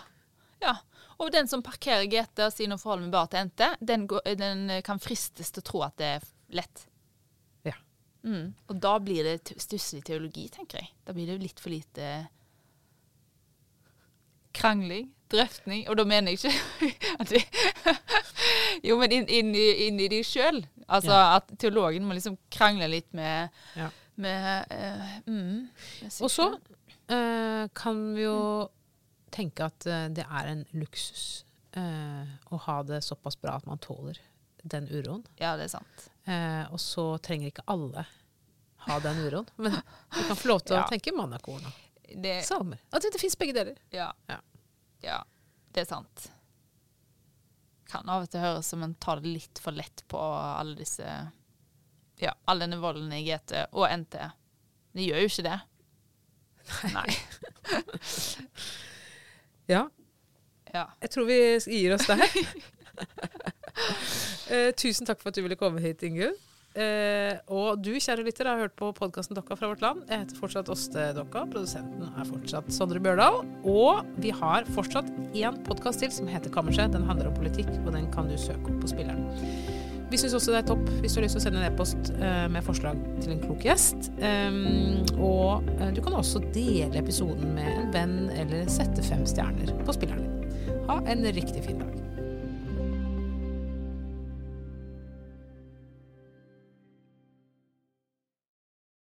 ja. Og den som parkerer GT og sier nå forholder vi bare til NT, den, går, den kan fristes til å tro at det er lett. Mm. Og da blir det stusslig teologi, tenker jeg. Da blir det jo litt for lite krangling, drøftning. Og da mener jeg ikke at vi Jo, men inn, inn, inn i de sjøl. Altså Ja. at teologen må liksom krangle litt med, Ja. med uh, mm, Og så eh, kan vi jo tenke at uh, det er en luksus å ha det såpass bra at man tåler den uroen. Ja, det er sant. Og så trenger ikke alle ha den uroen. Men du kan få lov til Ja. å tenke mannakorn og samer. At det, det fins begge deler. Ja. Ja. ja. Det er sant. Kan av og til høres som en tar det litt for lett på alle disse Ja, all denne volden i GT og NT. Det gjør jo ikke det. Nei. Ja, Ja. jeg tror vi gir oss der. uh, tusen takk for at du ville komme hit, Ingunn. Eh, og du, kjære lytter, har hørt på podkasten Dokka fra vårt land. Jeg heter fortsatt Åste Dokka. Produsenten er fortsatt Sondre Bjørdal. Og vi har fortsatt én podkast til som heter Kammerset. Den handler om politikk, og den kan du søke opp på spilleren. Vi syns også det er topp hvis du har lyst til å sende en e-post eh, med forslag til en klok gjest. Um, og eh, du kan også dele episoden med en venn, eller sette fem stjerner på spilleren din. Ha en riktig fin dag.